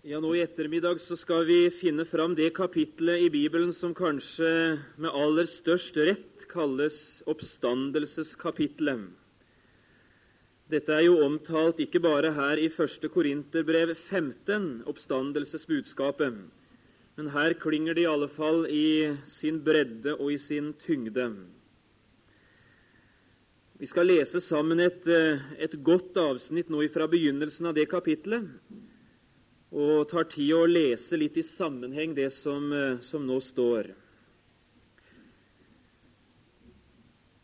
Ja, Nå i ettermiddag så skal vi finne fram det kapitlet i Bibelen som kanskje med aller størst rett kalles oppstandelseskapitlet. Dette er jo omtalt ikke bare her i 1. Korinterbrev 15, oppstandelsesbudskapet, men her klinger det i alle fall i sin bredde og i sin tyngde. Vi skal lese sammen et, et godt avsnitt nå fra begynnelsen av det kapitlet og tar tid å lese litt i sammenheng det som, eh, som nå står.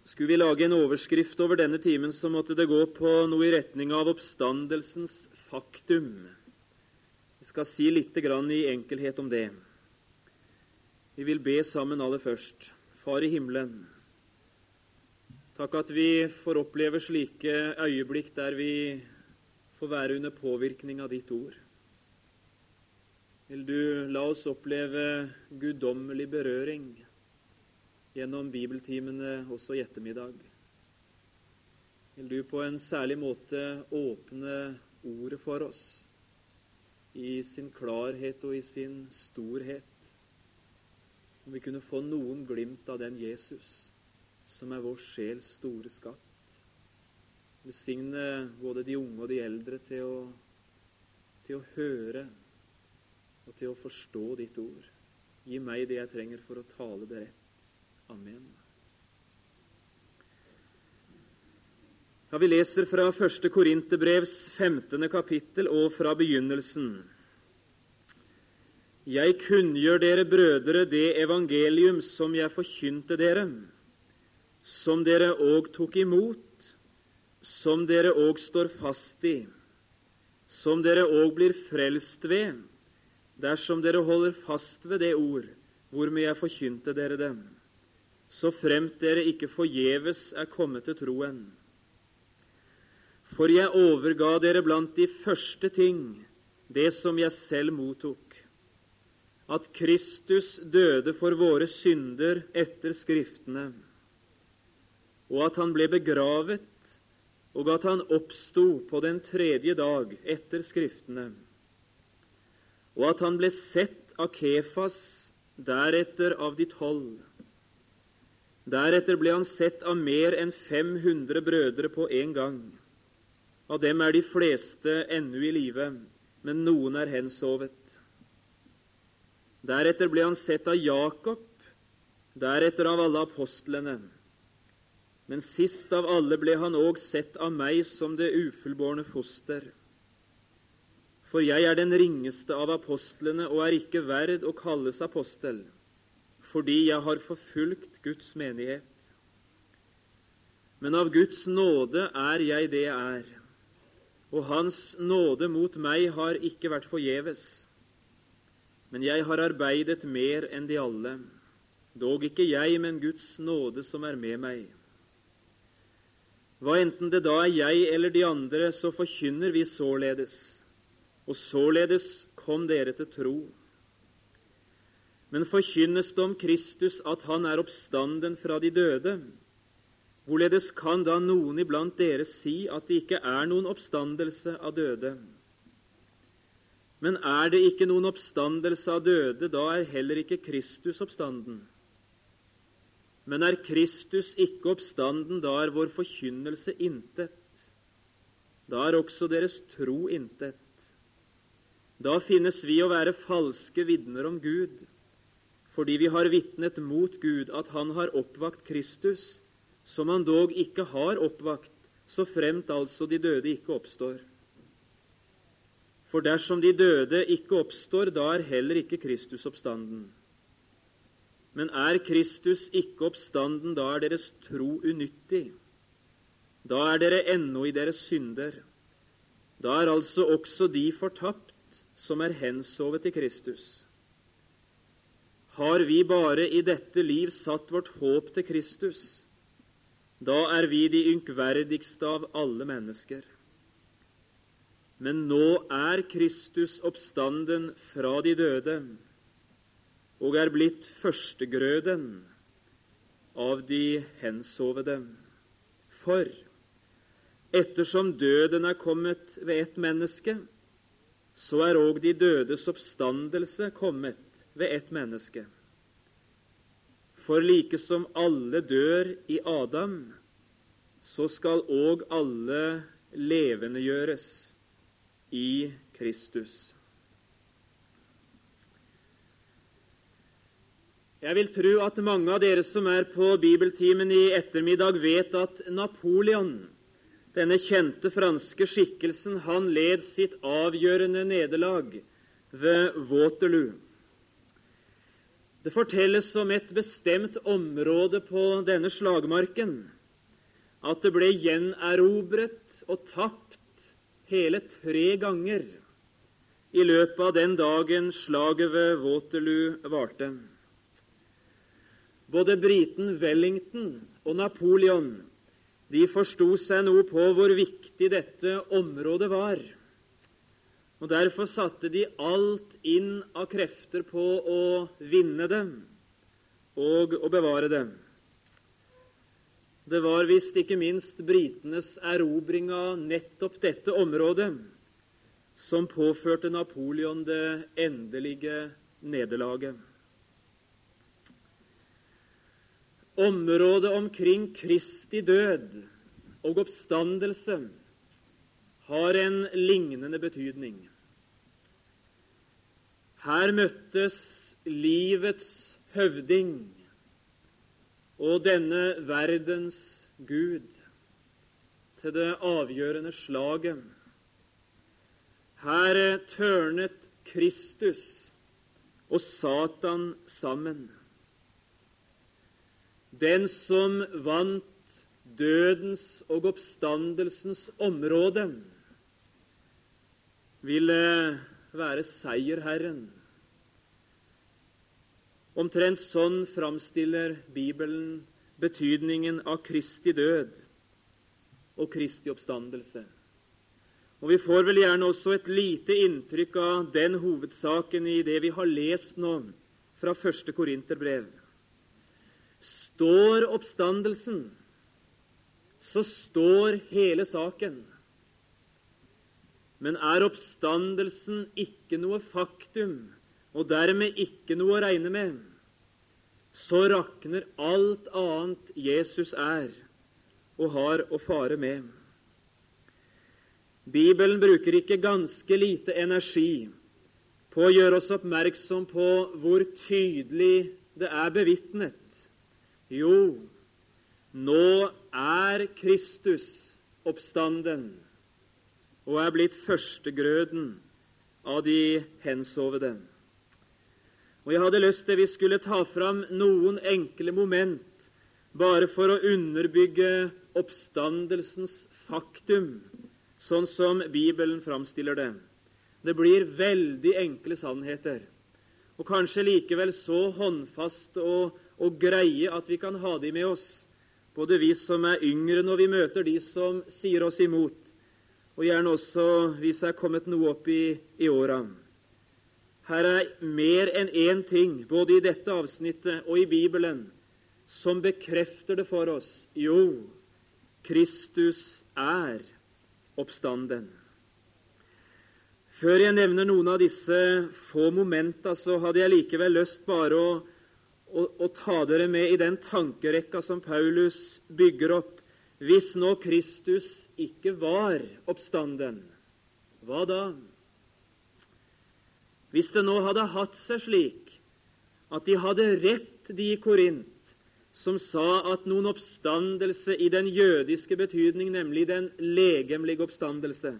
Skulle vi lage en overskrift over denne timen, så måtte det gå på noe i retning av oppstandelsens faktum. Vi skal si litt i enkelhet om det. Vi vil be sammen aller først. Far i himmelen. Takk at vi får oppleve slike øyeblikk der vi får være under påvirkning av ditt ord. Vil du la oss oppleve guddommelig berøring gjennom bibeltimene også i ettermiddag? Vil du på en særlig måte åpne ordet for oss i sin klarhet og i sin storhet? Om vi kunne få noen glimt av den Jesus som er vår sjels store skatt. Velsigne både de unge og de eldre til å, til å høre og til å forstå ditt ord. Gi meg det jeg trenger for å tale det rett. Amen. Ja, Vi leser fra 1. Korinterbrevs 15. kapittel og fra begynnelsen. Jeg kunngjør dere brødre det evangelium som jeg forkynte dere, som dere òg tok imot, som dere òg står fast i, som dere òg blir frelst ved, dersom dere holder fast ved det ord hvormed jeg forkynte dere dem, så fremt dere ikke forgjeves er kommet til troen. For jeg overga dere blant de første ting det som jeg selv mottok, at Kristus døde for våre synder etter Skriftene, og at han ble begravet, og at han oppsto på den tredje dag etter Skriftene og at han ble sett av Kefas, deretter av de tolv. Deretter ble han sett av mer enn 500 brødre på en gang. Av dem er de fleste ennå i live, men noen er hensovet. Deretter ble han sett av Jakob, deretter av alle apostlene. Men sist av alle ble han òg sett av meg som det ufullbårne foster. For jeg er den ringeste av apostlene og er ikke verd å kalles apostel, fordi jeg har forfulgt Guds menighet. Men av Guds nåde er jeg det jeg er, og Hans nåde mot meg har ikke vært forgjeves. Men jeg har arbeidet mer enn de alle, dog ikke jeg, men Guds nåde som er med meg. Hva enten det da er jeg eller de andre, så forkynner vi således og således kom dere til tro. Men forkynnes det om Kristus at han er oppstanden fra de døde, hvorledes kan da noen iblant dere si at det ikke er noen oppstandelse av døde? Men er det ikke noen oppstandelse av døde, da er heller ikke Kristus oppstanden. Men er Kristus ikke oppstanden, da er vår forkynnelse intet. Da er også deres tro intet. Da finnes vi å være falske vitner om Gud, fordi vi har vitnet mot Gud at Han har oppvakt Kristus, som Han dog ikke har oppvakt, så fremt altså de døde ikke oppstår. For dersom de døde ikke oppstår, da er heller ikke Kristus oppstanden. Men er Kristus ikke oppstanden, da er deres tro unyttig. Da er dere ennå i deres synder. Da er altså også de fortapt som er hensovet til Kristus. Har vi bare i dette liv satt vårt håp til Kristus, da er vi de ynkverdigste av alle mennesker. Men nå er Kristus oppstanden fra de døde og er blitt førstegrøden av de hensovede. For ettersom døden er kommet ved ett menneske, så er òg de dødes oppstandelse kommet ved ett menneske. For like som alle dør i Adam, så skal òg alle levendegjøres i Kristus. Jeg vil tro at mange av dere som er på bibeltimen i ettermiddag, vet at Napoleon, denne kjente franske skikkelsen, han led sitt avgjørende nederlag ved Waterloo. Det fortelles om et bestemt område på denne slagmarken at det ble gjenerobret og tapt hele tre ganger i løpet av den dagen slaget ved Waterloo varte. Både briten Wellington og Napoleon de forsto seg noe på hvor viktig dette området var. Og Derfor satte de alt inn av krefter på å vinne dem og å bevare dem. Det var visst ikke minst britenes erobring av nettopp dette området som påførte Napoleon det endelige nederlaget. Området omkring Kristi død og oppstandelse har en lignende betydning. Her møttes livets høvding og denne verdens Gud til det avgjørende slaget. Her tørnet Kristus og Satan sammen. Den som vant dødens og oppstandelsens område, ville være seierherren. Omtrent sånn framstiller Bibelen betydningen av Kristi død og Kristi oppstandelse. Og Vi får vel gjerne også et lite inntrykk av den hovedsaken i det vi har lest nå fra første Korinterbrev. Står oppstandelsen, så står hele saken. Men er oppstandelsen ikke noe faktum, og dermed ikke noe å regne med, så rakner alt annet Jesus er og har å fare med. Bibelen bruker ikke ganske lite energi på å gjøre oss oppmerksom på hvor tydelig det er bevitnet. Jo, nå er Kristus oppstanden og er blitt førstegrøden av de hensovede. Og Jeg hadde lyst til vi skulle ta fram noen enkle moment bare for å underbygge oppstandelsens faktum, sånn som Bibelen framstiller det. Det blir veldig enkle sannheter, og kanskje likevel så håndfaste og, og greie at vi kan ha de med oss, både vi som er yngre når vi møter de som sier oss imot, og gjerne også vi som er kommet noe opp i, i åra. Her er mer enn én ting, både i dette avsnittet og i Bibelen, som bekrefter det for oss. Jo, Kristus er oppstanden. Før jeg nevner noen av disse få momenta, så hadde jeg likevel lyst bare å, å, å ta dere med i den tankerekka som Paulus bygger opp. Hvis nå Kristus ikke var oppstanden, hva da? Hvis det nå hadde hatt seg slik at de hadde rett, de i Korint, som sa at noen oppstandelse i den jødiske betydning, nemlig den legemlige oppstandelse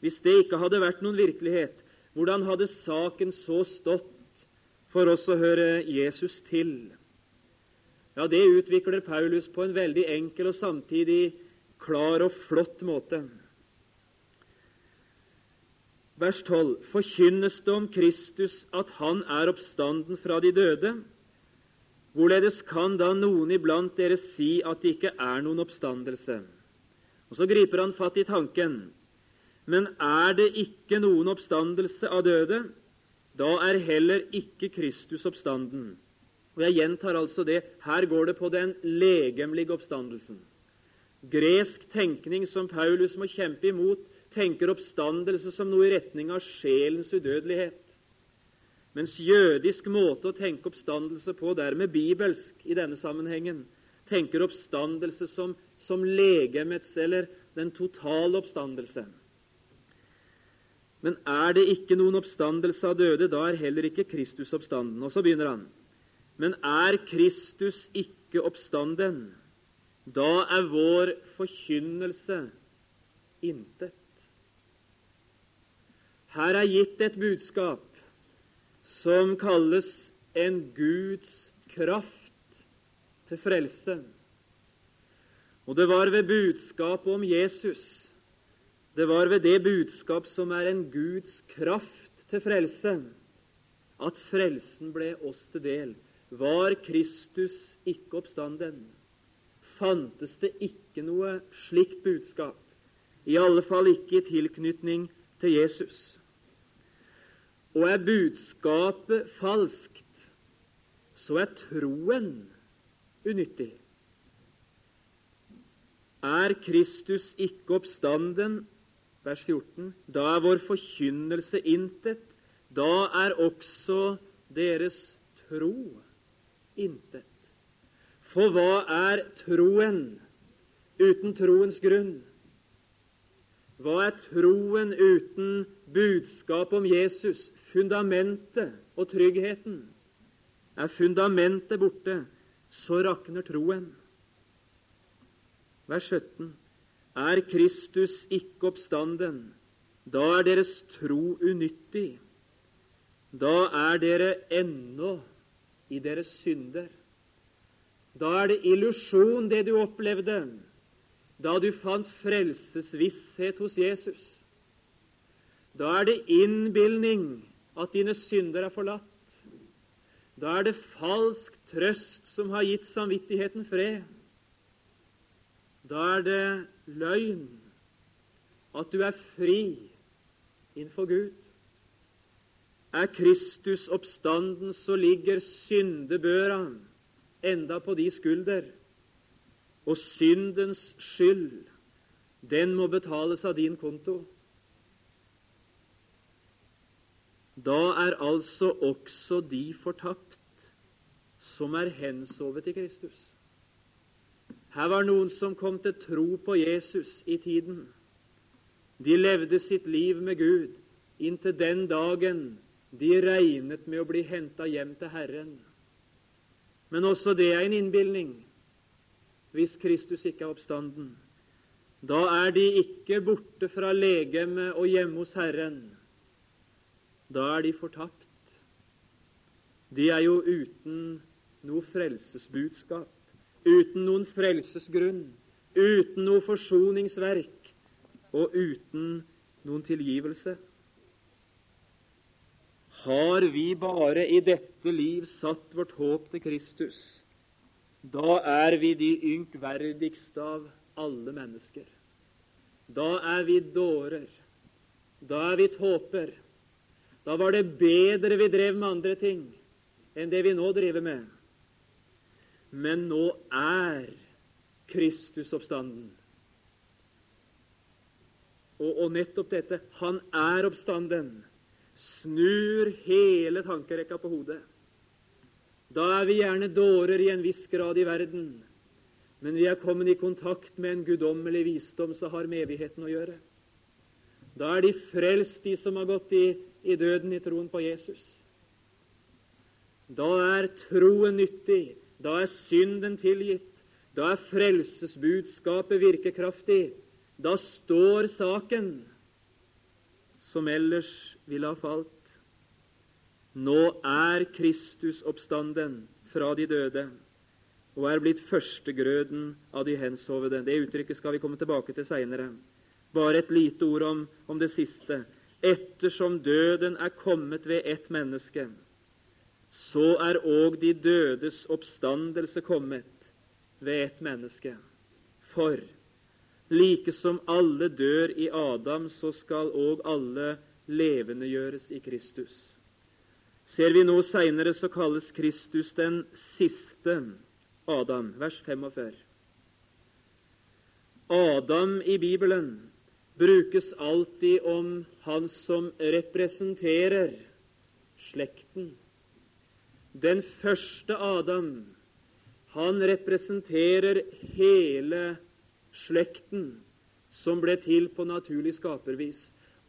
Hvis det ikke hadde vært noen virkelighet, hvordan hadde saken så stått for oss å høre Jesus til? Ja, Det utvikler Paulus på en veldig enkel og samtidig klar og flott måte. Vers 12.: Forkynnes det om Kristus at Han er oppstanden fra de døde? Hvorledes kan da noen iblant dere si at det ikke er noen oppstandelse? Og Så griper han fatt i tanken. Men er det ikke noen oppstandelse av døde, da er heller ikke Kristus oppstanden. Og Jeg gjentar altså det. Her går det på den legemlige oppstandelsen gresk tenkning som Paulus må kjempe imot tenker oppstandelse som noe i retning av sjelens udødelighet. Mens jødisk måte å tenke oppstandelse på, dermed bibelsk i denne sammenhengen, tenker oppstandelse som, som legemets eller den totale oppstandelse. Men er det ikke noen oppstandelse av døde, da er heller ikke Kristus oppstanden. Og så begynner han. Men er Kristus ikke oppstanden, da er vår forkynnelse intet. Her er gitt et budskap som kalles en Guds kraft til frelse. Og det var ved budskapet om Jesus, det var ved det budskap som er en Guds kraft til frelse, at frelsen ble oss til del. Var Kristus ikke oppstanden, fantes det ikke noe slikt budskap, i alle fall ikke i tilknytning til Jesus. Og er budskapet falskt, så er troen unyttig. Er Kristus ikke oppstanden, vers 14, da er vår forkynnelse intet. Da er også deres tro intet. For hva er troen uten troens grunn? Hva er troen uten budskap om Jesus, fundamentet og tryggheten? Er fundamentet borte, så rakner troen. Vers 17. Er Kristus ikke oppstanden, da er deres tro unyttig. Da er dere ennå i deres synder. Da er det illusjon, det du opplevde da du fant frelsesvisshet hos Jesus. Da er det innbilning at dine synder er forlatt. Da er det falsk trøst som har gitt samvittigheten fred. Da er det løgn at du er fri innenfor Gud. Er Kristus oppstanden, så ligger syndebøra enda på de skulder. Og syndens skyld, den må betales av din konto. Da er altså også de fortapt som er hensovet til Kristus. Her var noen som kom til tro på Jesus i tiden. De levde sitt liv med Gud inntil den dagen de regnet med å bli henta hjem til Herren. Men også det er en innbilning hvis Kristus ikke er oppstanden. Da er de ikke borte fra legemet og hjemme hos Herren. Da er de fortapt. De er jo uten noe frelsesbudskap, uten noen frelsesgrunn, uten noe forsoningsverk og uten noen tilgivelse. Har vi bare i dette liv satt vårt håp til Kristus, da er vi de ynkverdigste av alle mennesker. Da er vi dårer. Da er vi tåper. Da var det bedre vi drev med andre ting enn det vi nå driver med. Men nå er Kristus oppstanden. Og, og nettopp dette Han er oppstanden. Snur hele tankerekka på hodet. Da er vi gjerne dårer i en viss grad i verden, men vi er kommet i kontakt med en guddommelig visdom som har med evigheten å gjøre. Da er de frelst, de som har gått i, i døden i troen på Jesus. Da er troen nyttig. Da er synden tilgitt. Da er frelsesbudskapet virkekraftig. Da står saken som ellers ville ha falt. Nå er Kristus oppstanden fra de døde og er blitt førstegrøden av de hensovede. Det uttrykket skal vi komme tilbake til seinere. Bare et lite ord om, om det siste. Ettersom døden er kommet ved ett menneske, så er òg de dødes oppstandelse kommet ved ett menneske. For like som alle dør i Adam, så skal òg alle levendegjøres i Kristus. Ser vi nå seinere, så kalles Kristus den siste Adam, vers 45. Adam i Bibelen, brukes alltid om han som representerer slekten. Den første Adam, han representerer hele slekten som ble til på naturlig skapervis.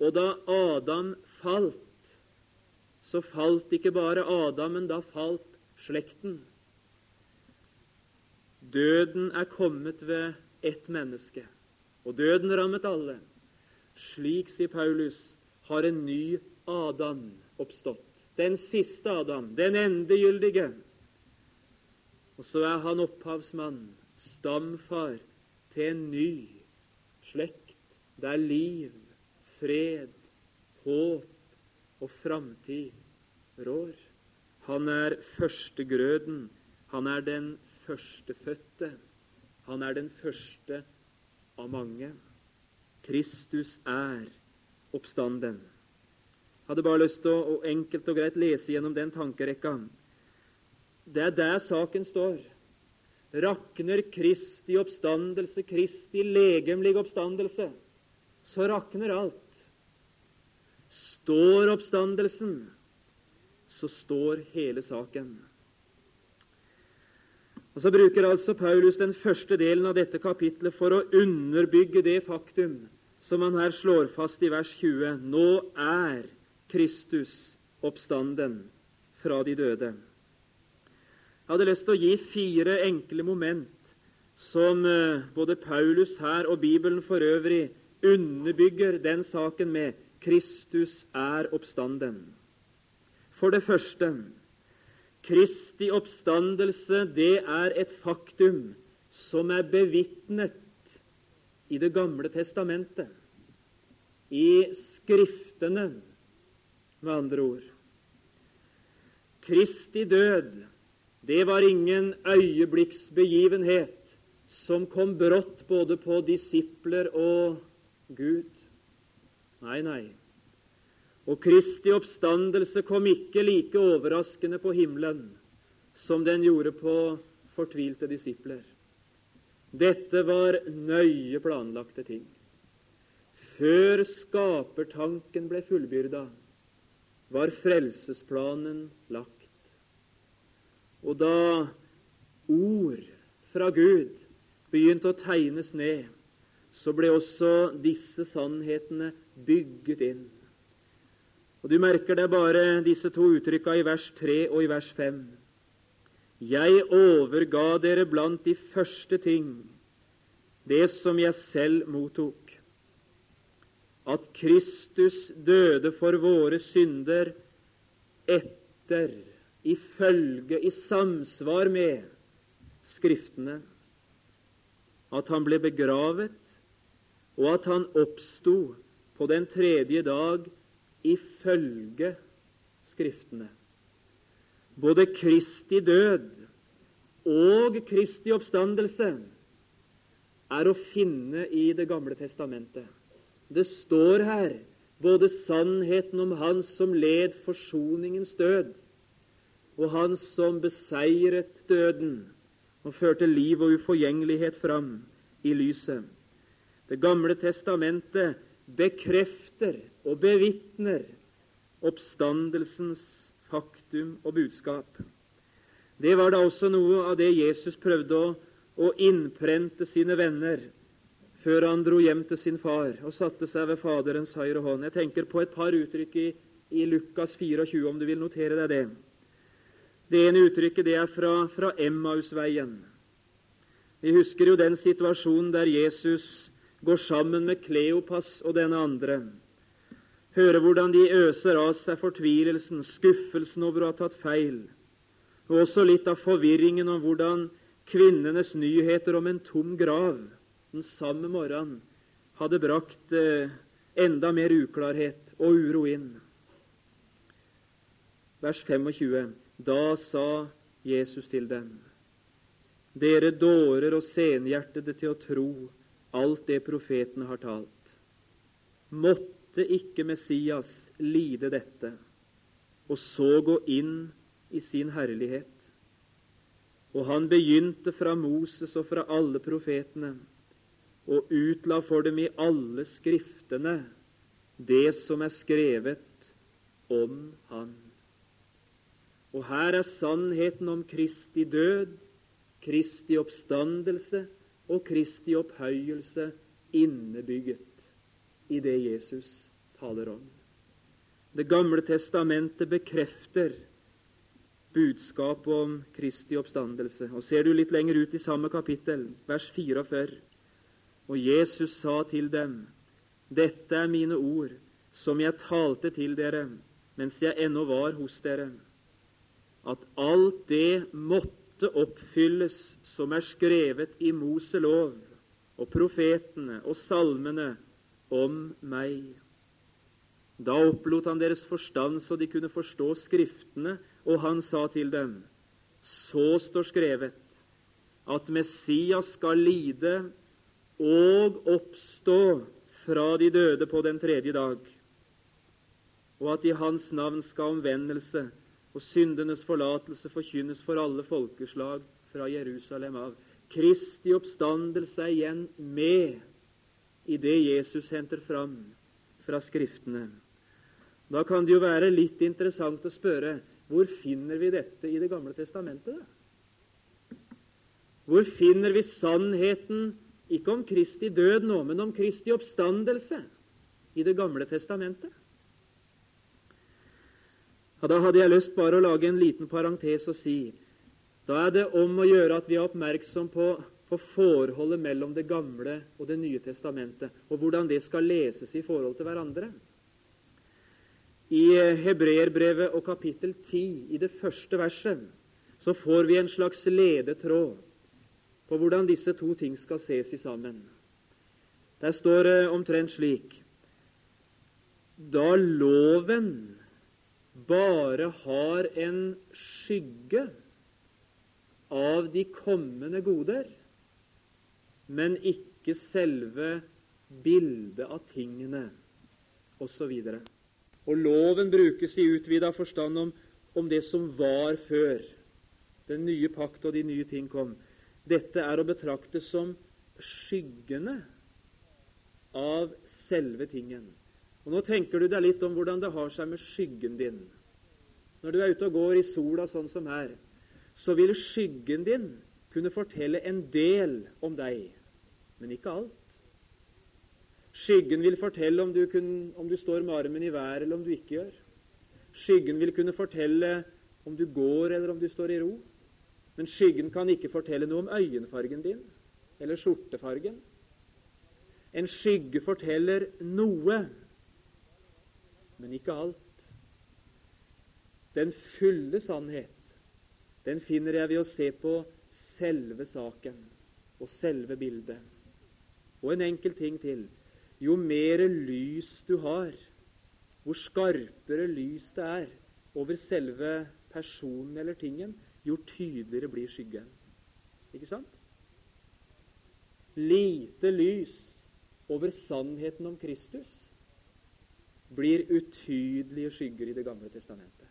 Og da Adam falt, så falt ikke bare Adam, men da falt slekten. Døden er kommet ved ett menneske, og døden rammet alle. Slik, sier Paulus, har en ny Adam oppstått. Den siste Adam, den endegyldige. Og så er han opphavsmann, stamfar, til en ny slekt der liv, fred, håp og framtid rår. Han er førstegrøden. Han er den førstefødte. Han er den første av mange. Kristus er oppstanden. Hadde bare lyst til å, å enkelt og greit lese gjennom den tankerekka. Det er der saken står. Rakner Kristi oppstandelse, Kristi legemlige oppstandelse, så rakner alt. Står oppstandelsen, så står hele saken. Og Så bruker altså Paulus den første delen av dette kapitlet for å underbygge det faktum som han her slår fast i vers 20. Nå er Kristus oppstanden fra de døde. Jeg hadde lyst til å gi fire enkle moment som eh, både Paulus her og Bibelen for øvrig underbygger den saken med Kristus er oppstanden. For det første Kristi oppstandelse det er et faktum som er bevitnet i Det gamle testamentet, i Skriftene, med andre ord. Kristi død, det var ingen øyeblikksbegivenhet som kom brått både på disipler og Gud. Nei, nei. Og Kristi oppstandelse kom ikke like overraskende på himmelen som den gjorde på fortvilte disipler. Dette var nøye planlagte ting. Før skapertanken ble fullbyrda, var frelsesplanen lagt. Og da ord fra Gud begynte å tegnes ned, så ble også disse sannhetene bygget inn. Og Du merker deg bare disse to uttrykka i vers 3 og i vers 5. Jeg overga dere blant de første ting det som jeg selv mottok, at Kristus døde for våre synder etter, ifølge, i samsvar med Skriftene, at han ble begravet, og at han oppsto på den tredje dag ifølge Skriftene. Både Kristi død og Kristi oppstandelse er å finne i Det gamle testamentet. Det står her både sannheten om Han som led forsoningens død, og Han som beseiret døden og førte liv og uforgjengelighet fram i lyset. Det gamle testamentet bekrefter og bevitner oppstandelsens faktum og budskap. Det var da også noe av det Jesus prøvde å, å innprente sine venner før han dro hjem til sin far og satte seg ved Faderens høyre hånd. Jeg tenker på et par uttrykk i, i Lukas 24, om du vil notere deg det. Det ene uttrykket det er fra, fra Emmausveien. Vi husker jo den situasjonen der Jesus går sammen med Kleopas og denne andre. Hører hvordan de øser av seg fortvilelsen, skuffelsen over å ha tatt feil, og også litt av forvirringen om hvordan kvinnenes nyheter om en tom grav den samme morgenen hadde brakt eh, enda mer uklarhet og uro inn. Vers 25. Da sa Jesus til dem, dere dårer og senhjertede til å tro alt det profetene har talt. Måtte ikke Messias lide dette, og så gå inn i sin herlighet? Og han begynte fra Moses og fra alle profetene og utla for dem i alle skriftene det som er skrevet om Han. Og her er sannheten om Kristi død, Kristi oppstandelse og Kristi opphøyelse innebygget i det Jesus taler om. Det gamle testamentet bekrefter budskapet om Kristi oppstandelse. Og Ser du litt lenger ut i samme kapittel, vers 44, og Jesus sa til dem:" Dette er mine ord, som jeg talte til dere mens jeg ennå var hos dere, at alt det måtte oppfylles som er skrevet i Moselov og profetene og salmene om meg. Da opplot han deres forstand så de kunne forstå Skriftene, og han sa til dem:" Så står skrevet at Messias skal lide og oppstå fra de døde på den tredje dag, og at i Hans navn skal omvendelse og syndenes forlatelse forkynnes for alle folkeslag fra Jerusalem av. Kristi oppstandelse er igjen med i det Jesus henter fram fra Skriftene. Da kan det jo være litt interessant å spørre hvor finner vi dette i Det gamle testamentet? Hvor finner vi sannheten ikke om Kristi død nå, men om Kristi oppstandelse i Det gamle testamentet. Ja, Da hadde jeg lyst bare å lage en liten parentes og si da er det om å gjøre at vi er oppmerksom på, på forholdet mellom Det gamle og Det nye testamentet, og hvordan det skal leses i forhold til hverandre. I Hebreerbrevet og kapittel 10, i det første verset, så får vi en slags ledetråd på hvordan disse to ting skal ses i sammen. Der står det omtrent slik Da loven bare har en skygge av de kommende goder, men ikke selve bildet av tingene, osv. Og, og loven brukes i utvida forstand om, om det som var før den nye pakt og de nye ting kom. Dette er å betrakte som skyggene av selve tingen. Og Nå tenker du deg litt om hvordan det har seg med skyggen din. Når du er ute og går i sola sånn som her, så vil skyggen din kunne fortelle en del om deg, men ikke alt. Skyggen vil fortelle om du, kun, om du står med armen i været, eller om du ikke gjør. Skyggen vil kunne fortelle om du går, eller om du står i ro. Men skyggen kan ikke fortelle noe om øyenfargen din eller skjortefargen. En skygge forteller noe, men ikke alt. Den fulle sannhet den finner jeg ved å se på selve saken og selve bildet. Og en enkel ting til. Jo mer lys du har, hvor skarpere lys det er over selve personen eller tingen, jo tydeligere blir skyggen. Ikke sant? Lite lys over sannheten om Kristus blir utydelige skygger i Det gamle testamentet.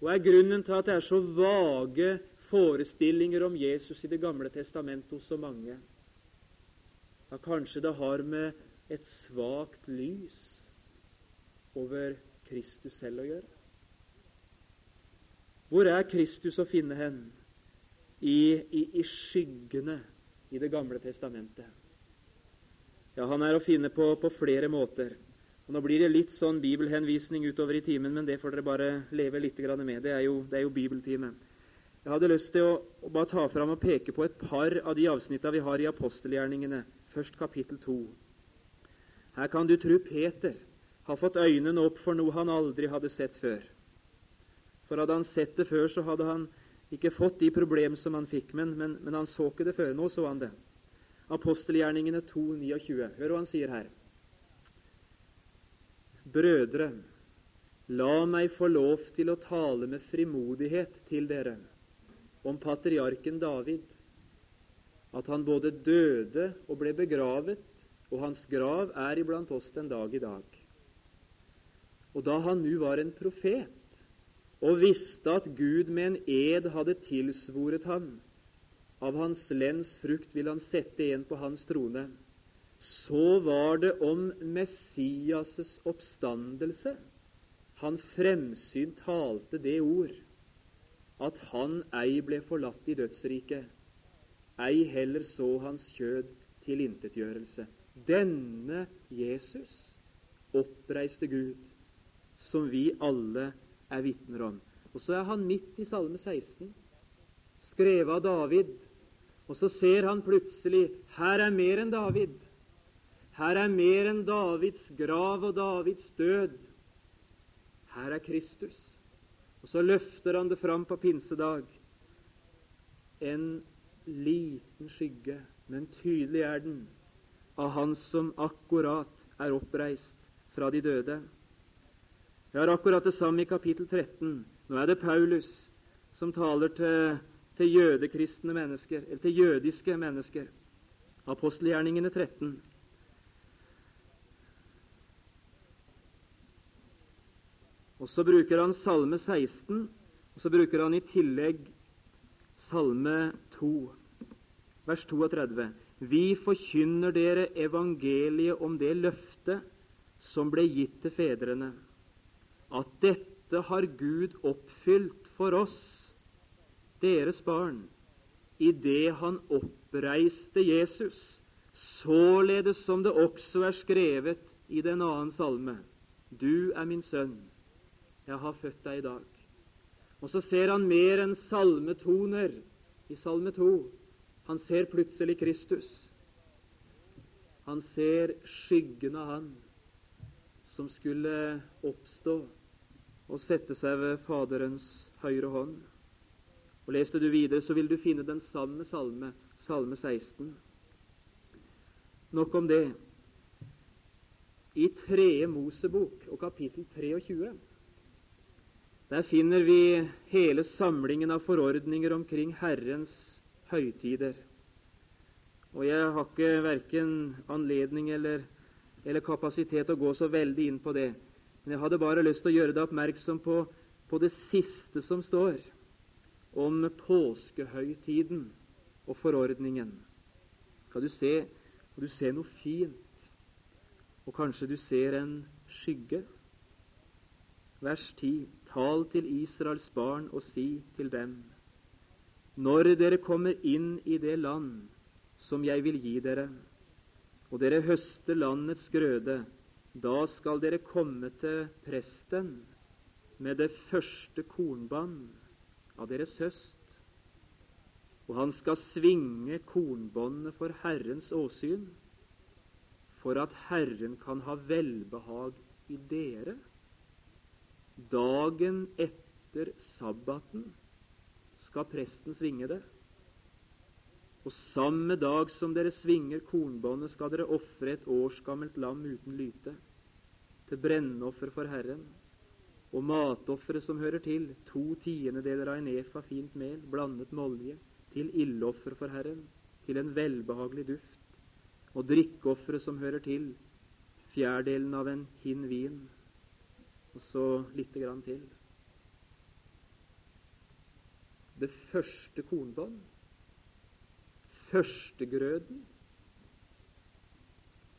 Og er grunnen til at det er så vage forestillinger om Jesus i Det gamle testamentet hos så mange? Ja, kanskje det har med et svakt lys over Kristus selv å gjøre? Hvor er Kristus å finne hen? I, i, i skyggene i Det gamle testamentet. Ja, Han er å finne på, på flere måter. Og Nå blir det litt sånn bibelhenvisning utover i timen, men det får dere bare leve litt med. Det er jo, jo bibeltime. Jeg hadde lyst til å, å, bare ta fram og peke på et par av de avsnittene vi har i apostelgjerningene. Først kapittel 2. Her kan du tro Peter har fått øynene opp for noe han aldri hadde sett før. For hadde han sett det før, så hadde han ikke fått de problemer som han fikk. Men, men, men han så ikke det før. Nå så han det. Apostelgjerningene 2, 29. Hør hva han sier her. Brødre, la meg få lov til å tale med frimodighet til dere om patriarken David, at han både døde og ble begravet, og hans grav er iblant oss den dag i dag. Og da han nu var en profet, og visste at Gud med en ed hadde tilsvoret ham av hans lens frukt vil han sette en på hans trone. Så var det om Messias' oppstandelse. Han fremsynt talte det ord at han ei ble forlatt i dødsriket, ei heller så hans kjød tilintetgjørelse. Denne Jesus oppreiste Gud, som vi alle er vitner om. Og så er han midt i Salme 16, skrevet av David. Og så ser han plutselig her er mer enn David. Her er mer enn Davids grav og Davids død. Her er Kristus. Og så løfter han det fram på pinsedag. En liten skygge, men tydelig er den, av Han som akkurat er oppreist fra de døde. Jeg har akkurat det samme i kapittel 13. Nå er det Paulus som taler til, til jødekristne mennesker, eller til jødiske mennesker. Apostelgjerningene 13. Og Så bruker han Salme 16, og så bruker han i tillegg Salme 2, vers 32. Vi forkynner dere evangeliet om det løftet som ble gitt til fedrene, at dette har Gud oppfylt for oss, deres barn, i det han oppreiste Jesus, således som det også er skrevet i den annen salme. Du er min sønn, jeg har født deg i dag. Og så ser han mer enn salmetoner i Salme 2. Han ser plutselig Kristus. Han ser skyggen av Han som skulle oppstå og sette seg ved Faderens høyre hånd. Og Leste du videre, så vil du finne den samme salme, salme 16. Nok om det. I tredje Mosebok og kapittel 23 der finner vi hele samlingen av forordninger omkring Herrens høytider. Og jeg har ikke verken anledning eller, eller kapasitet til å gå så veldig inn på det. Men jeg hadde bare lyst til å gjøre deg oppmerksom på, på det siste som står om påskehøytiden og forordningen. Skal du se, og du ser noe fint, og kanskje du ser en skygge. Vers 10. Tal til Israels barn og si til dem:" Når dere kommer inn i det land som jeg vil gi dere, og dere høster landets grøde, da skal dere komme til presten med det første kornbånd av deres høst, og han skal svinge kornbåndet for Herrens åsyn, for at Herren kan ha velbehag i dere. Dagen etter sabbaten skal presten svinge det. Og samme dag som dere svinger kornbåndet, skal dere ofre et årsgammelt lam uten lyte, til brennoffer for Herren, og matofferet som hører til, to tiendedeler av en efa fint mel blandet med olje, til ildoffer for Herren, til en velbehagelig duft, og drikkeofferet som hører til, fjerdedelen av en hin vin, og så lite grann til. Det første kornbånd, førstegrøden.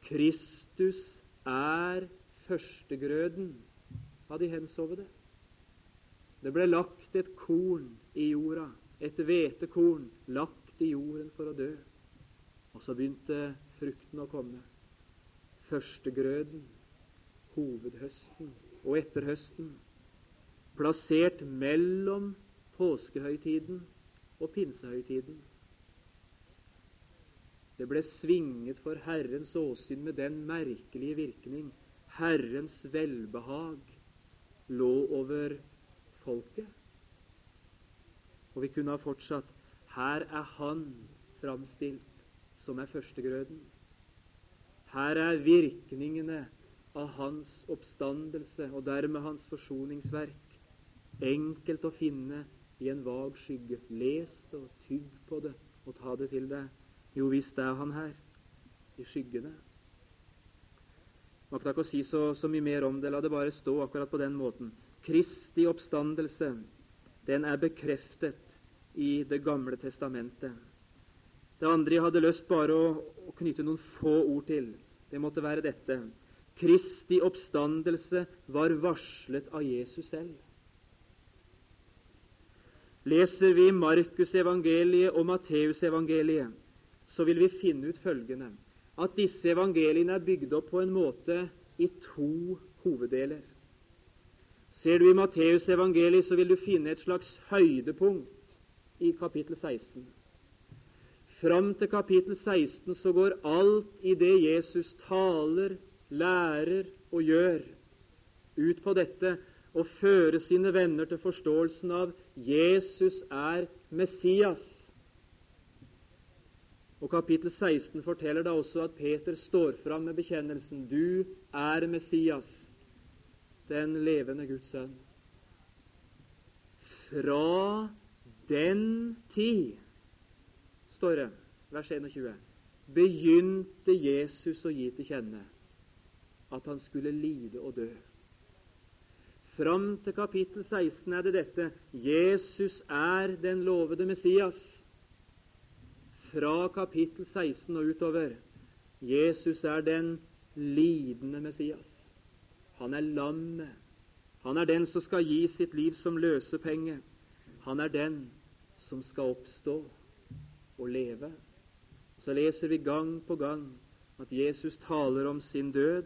Kristus er førstegrøden av de hensovede. Det ble lagt et korn i jorda, et hvetekorn lagt i jorden for å dø. Og så begynte frukten å komme. Førstegrøden, hovedhøsten og etterhøsten, plassert mellom påskehøytiden og pinsehøytiden. Det ble svinget for Herrens åsyn med den merkelige virkning Herrens velbehag lå over folket. Og vi kunne ha fortsatt her er Han framstilt som er førstegrøden. Her er virkningene av hans oppstandelse og dermed hans forsoningsverk enkelt å finne i en vag skygge. Les det og tygg på det og ta det til deg. Jo visst er han her, i skyggene. Makta ikke å si så, så mye mer om det. La det bare stå akkurat på den måten. Kristi oppstandelse, den er bekreftet i Det gamle testamentet. Det andre jeg hadde lyst bare å, å knytte noen få ord til, det måtte være dette. Kristi oppstandelse var varslet av Jesus selv. Leser vi Markusevangeliet og Matteusevangeliet, så vil vi finne ut følgende at disse evangeliene er bygd opp på en måte i to hoveddeler. Ser du i Matteus evangeliet, så vil du finne et slags høydepunkt i kapittel 16. Fram til kapittel 16 så går alt i det Jesus taler, lærer og gjør, ut på dette å føre sine venner til forståelsen av Jesus er Messias. Og Kapittel 16 forteller da også at Peter står fram med bekjennelsen 'Du er Messias, den levende Guds sønn'. Fra den tid, står det, vers 21, begynte Jesus å gi til kjenne at han skulle lide og dø. Fram til kapittel 16 er det dette Jesus er den lovede Messias fra kapittel 16 og utover. Jesus er den lidende Messias. Han er lammet. Han er den som skal gi sitt liv som løsepenge. Han er den som skal oppstå og leve. Så leser vi gang på gang at Jesus taler om sin død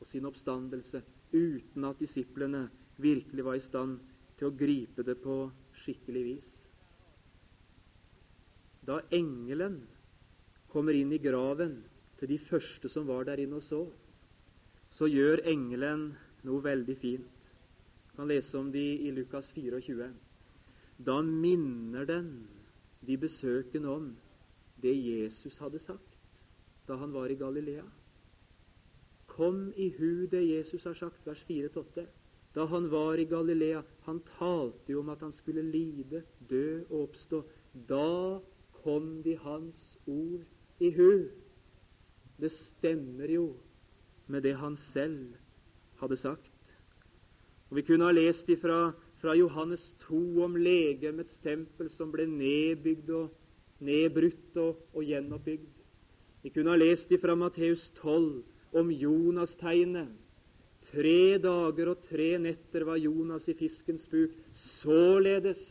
og sin oppstandelse uten at disiplene virkelig var i stand til å gripe det på skikkelig vis. Da engelen kommer inn i graven til de første som var der inne og så, så gjør engelen noe veldig fint. Du kan lese om de i Lukas 24. Da minner den de besøkende om det Jesus hadde sagt da han var i Galilea. Kom i hu det Jesus har sagt, vers 4-8. Da han var i Galilea, han talte jo om at han skulle lide, dø og oppstå. Da kom de hans ord i hu. Det stemmer jo med det han selv hadde sagt. Og Vi kunne ha lest ifra fra Johannes 2 om legemets tempel som ble nedbygd og nedbrutt og, og gjenoppbygd. Vi kunne ha lest ifra Matteus 12 om Jonas-tegnet. Tre dager og tre netter var Jonas i fiskens buk. Således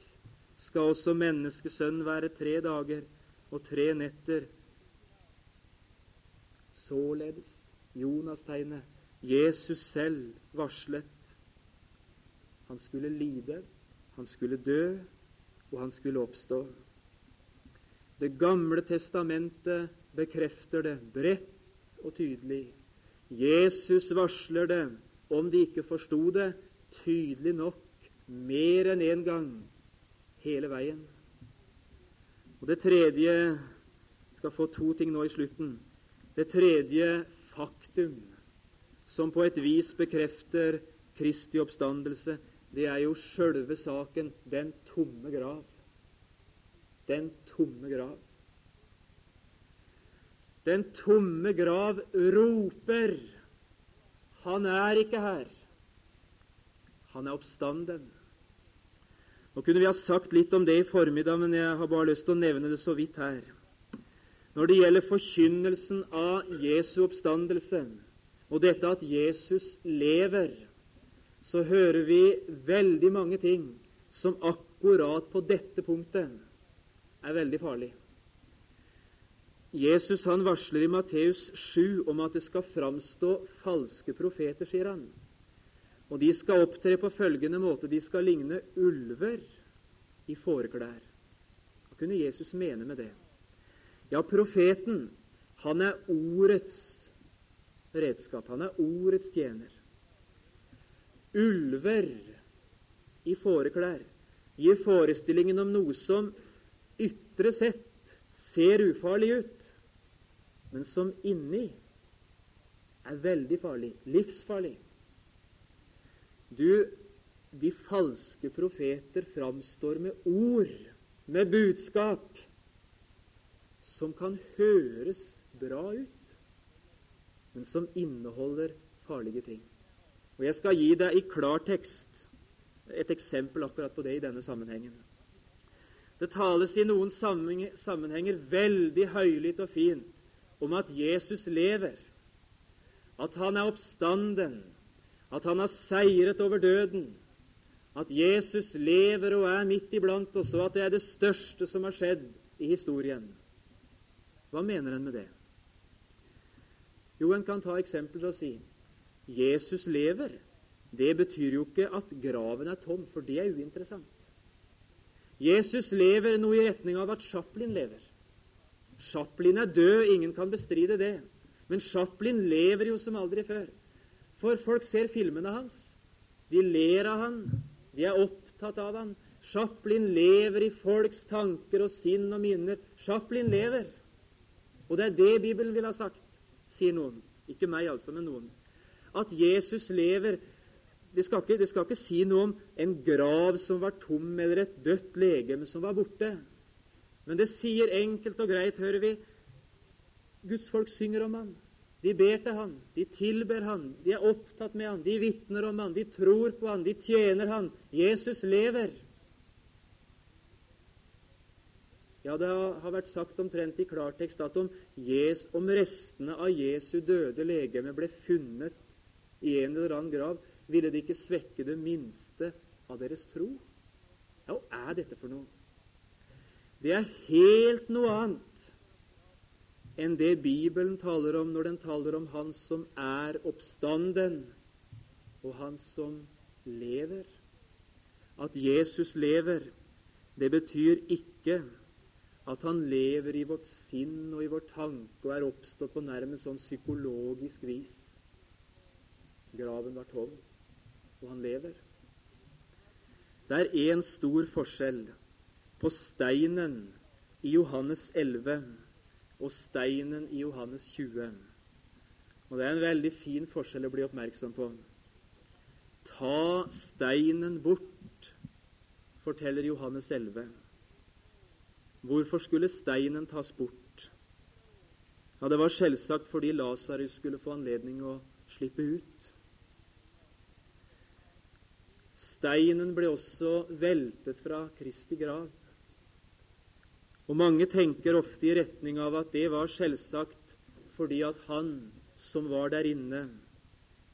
skal også menneskesønnen være tre dager og tre netter. Således Jonas-tegnet. Jesus selv varslet. Han skulle lide, han skulle dø, og han skulle oppstå. Det gamle testamentet bekrefter det bredt og tydelig. Jesus varsler det, om de ikke forsto det, tydelig nok mer enn én en gang hele veien. Og Det tredje skal få to ting nå i slutten. Det tredje faktum som på et vis bekrefter Kristi oppstandelse, det er jo sjølve saken den tomme grav. Den tomme grav. Den tomme grav roper Han er ikke her. Han er oppstanden. Nå kunne vi ha sagt litt om det i formiddag, men jeg har bare lyst til å nevne det så vidt her. Når det gjelder forkynnelsen av Jesu oppstandelse og dette at Jesus lever, så hører vi veldig mange ting som akkurat på dette punktet er veldig farlig. Jesus han varsler i Matteus 7 om at det skal framstå falske profeter, sier han. Og de skal opptre på følgende måte de skal ligne ulver i fåreklær. Hva kunne Jesus mene med det? Ja, profeten, han er ordets redskap. Han er ordets tjener. Ulver i fåreklær gir forestillingen om noe som ytre sett ser ufarlig ut, men som inni er veldig farlig, livsfarlig. Du, de falske profeter framstår med ord, med budskap, som kan høres bra ut, men som inneholder farlige ting. Og Jeg skal gi deg i klartekst et eksempel akkurat på det i denne sammenhengen. Det tales i noen sammenhenger veldig høylytt og fint om at Jesus lever, at han er oppstanden, at han har seiret over døden, at Jesus lever og er midt iblant oss, og at det er det største som har skjedd i historien. Hva mener en med det? Jo, en kan ta eksempler og si Jesus lever. Det betyr jo ikke at graven er tom, for det er uinteressant. Jesus lever noe i retning av at Chaplin lever. Chaplin er død, ingen kan bestride det. Men Chaplin lever jo som aldri før. For folk ser filmene hans. De ler av han. De er opptatt av han. Chaplin lever i folks tanker og sinn og minner. Chaplin lever. Og det er det Bibelen vil ha sagt, sier noen. Ikke meg, altså, men noen. At Jesus lever, det skal, ikke, det skal ikke si noe om en grav som var tom, eller et dødt legeme som var borte. Men det sier enkelt og greit, hører vi, Guds folk synger om han. De ber til han, de tilber han, de er opptatt med han, de vitner om han, de tror på han, de tjener han. Jesus lever. Ja, det har vært sagt omtrent i klartekst at om, Jes, om restene av Jesu døde legeme ble funnet i en eller annen grav, ville det ikke svekke det minste av deres tro. Ja, hva er dette for noe? Det er helt noe annet enn det Bibelen taler om når den taler om Han som er oppstanden, og Han som lever. At Jesus lever, det betyr ikke at han lever i vårt sinn og i vår tanke og er oppstått på nærmest sånn psykologisk vis. Graven var tom, og han lever. Det er én stor forskjell på steinen i Johannes 11 og steinen i Johannes 20. Og Det er en veldig fin forskjell å bli oppmerksom på. Ta steinen bort, forteller Johannes 11. Hvorfor skulle steinen tas bort? Ja, Det var selvsagt fordi Lasarus skulle få anledning å slippe ut. Steinen ble også veltet fra Kristi grav. Og Mange tenker ofte i retning av at det var selvsagt fordi at han som var der inne,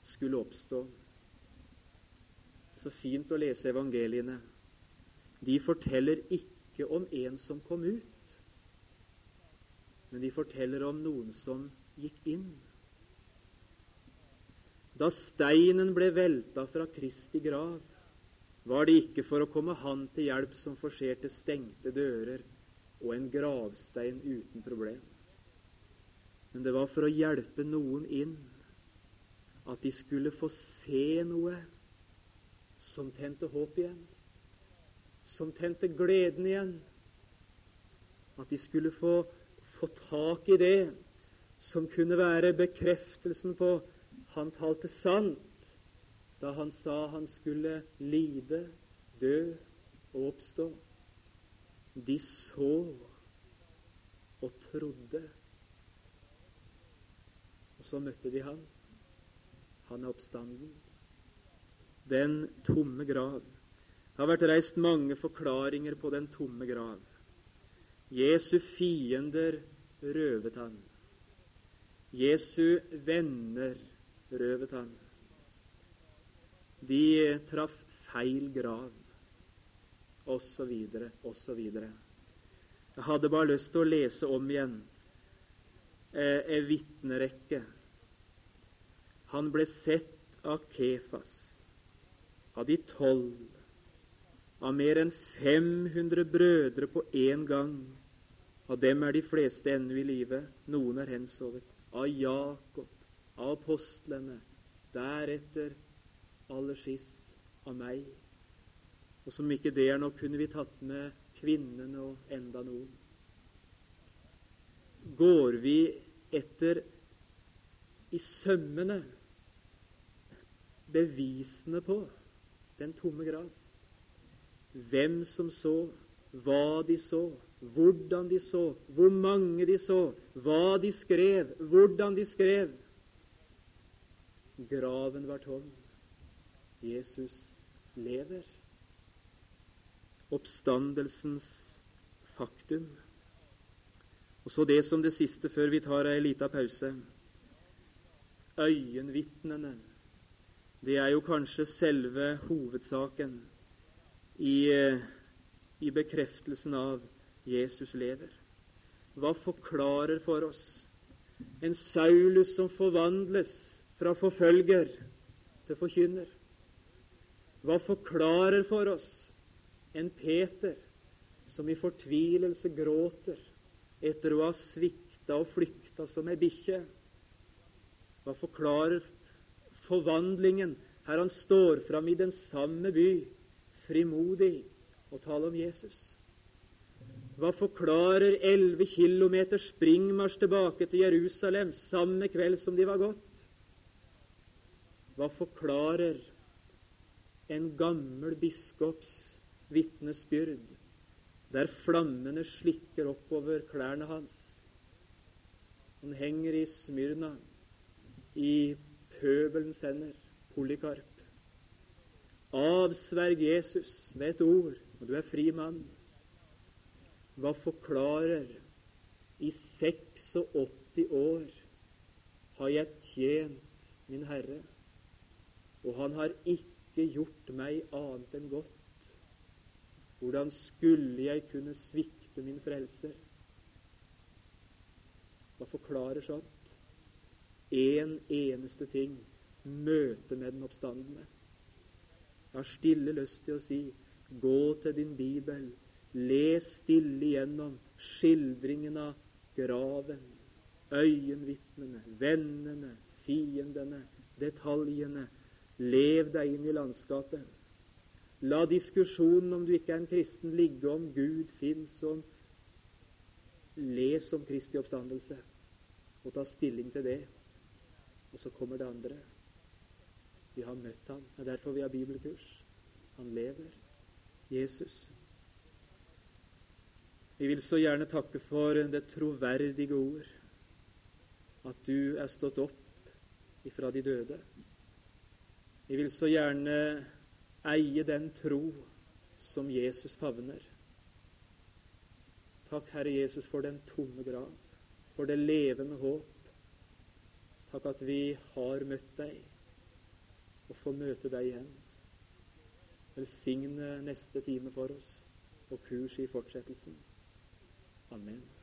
skulle oppstå. Så fint å lese evangeliene. De forteller ikke om en som kom ut, men de forteller om noen som gikk inn. Da steinen ble velta fra Kristi grav, var det ikke for å komme Han til hjelp som forserte stengte dører og en gravstein uten problem. Men det var for å hjelpe noen inn, at de skulle få se noe som tente håp igjen som tente gleden igjen. At de skulle få, få tak i det som kunne være bekreftelsen på han talte sant da han sa han skulle lide, dø og oppstå. De så og trodde. Og så møtte de han. Han er oppstanden. Den tomme grav. Det har vært reist mange forklaringer på den tomme grav. Jesu fiender røvet han. Jesu venner røvet han. De traff feil grav, osv., osv. Jeg hadde bare lyst til å lese om igjen eh, en vitnerekke. Han ble sett av Kefas, av de tolv av mer enn 500 brødre på én gang. Av dem er de fleste ennå i live, noen er hensovet. Av Jakob, av apostlene, deretter aller sist av meg. Og som ikke det er nok, kunne vi tatt med kvinnene og enda noen. Går vi etter i sømmene bevisene på den tomme grav? hvem som så, hva de så, hvordan de så, hvor mange de så, hva de skrev, hvordan de skrev. Graven var tom. Jesus lever. Oppstandelsens faktum. Og så det som det siste før vi tar ei lita pause. Øyenvitnene. Det er jo kanskje selve hovedsaken i, i bekreftelsen av Jesus lever. Hva forklarer for oss en Saulus som forvandles fra forfølger til forkynner? Hva forklarer for oss en Peter som i fortvilelse gråter etter å ha svikta og flykta som ei bikkje? Hva forklarer forvandlingen her han står fram i den samme by, frimodig, og taler om Jesus? Hva forklarer elleve kilometer springmarsj tilbake til Jerusalem samme kveld som de var gått? Hva forklarer en gammel biskops vitnesbyrd, der flammene slikker oppover klærne hans? Han henger i Smyrna, i pøbelens hender, Polykarp. Avsverg Jesus med et ord, og du er fri mann. Hva forklarer i 86 år har jeg tjent min Herre, og Han har ikke gjort meg annet enn godt. Hvordan skulle jeg kunne svikte min frelser? Hva forklarer sånt? Én en eneste ting møte med den oppstandende. Jeg har stille lyst til å si gå til din bibel Les stille igjennom skildringen av graven, øyenvitnene, vennene, fiendene, detaljene. Lev deg inn i landskapet. La diskusjonen om du ikke er en kristen, ligge om Gud fins, om Les om Kristi oppstandelse og ta stilling til det. Og så kommer det andre. Vi har møtt ham. Det er derfor vi har bibelkurs. Han lever. Jesus. Vi vil så gjerne takke for det troverdige ord, at du er stått opp ifra de døde. Vi vil så gjerne eie den tro som Jesus favner. Takk, Herre Jesus, for den tomme grav, for det levende håp. Takk at vi har møtt deg og får møte deg igjen. Velsigne neste time for oss og kurs i fortsettelsen. Amen.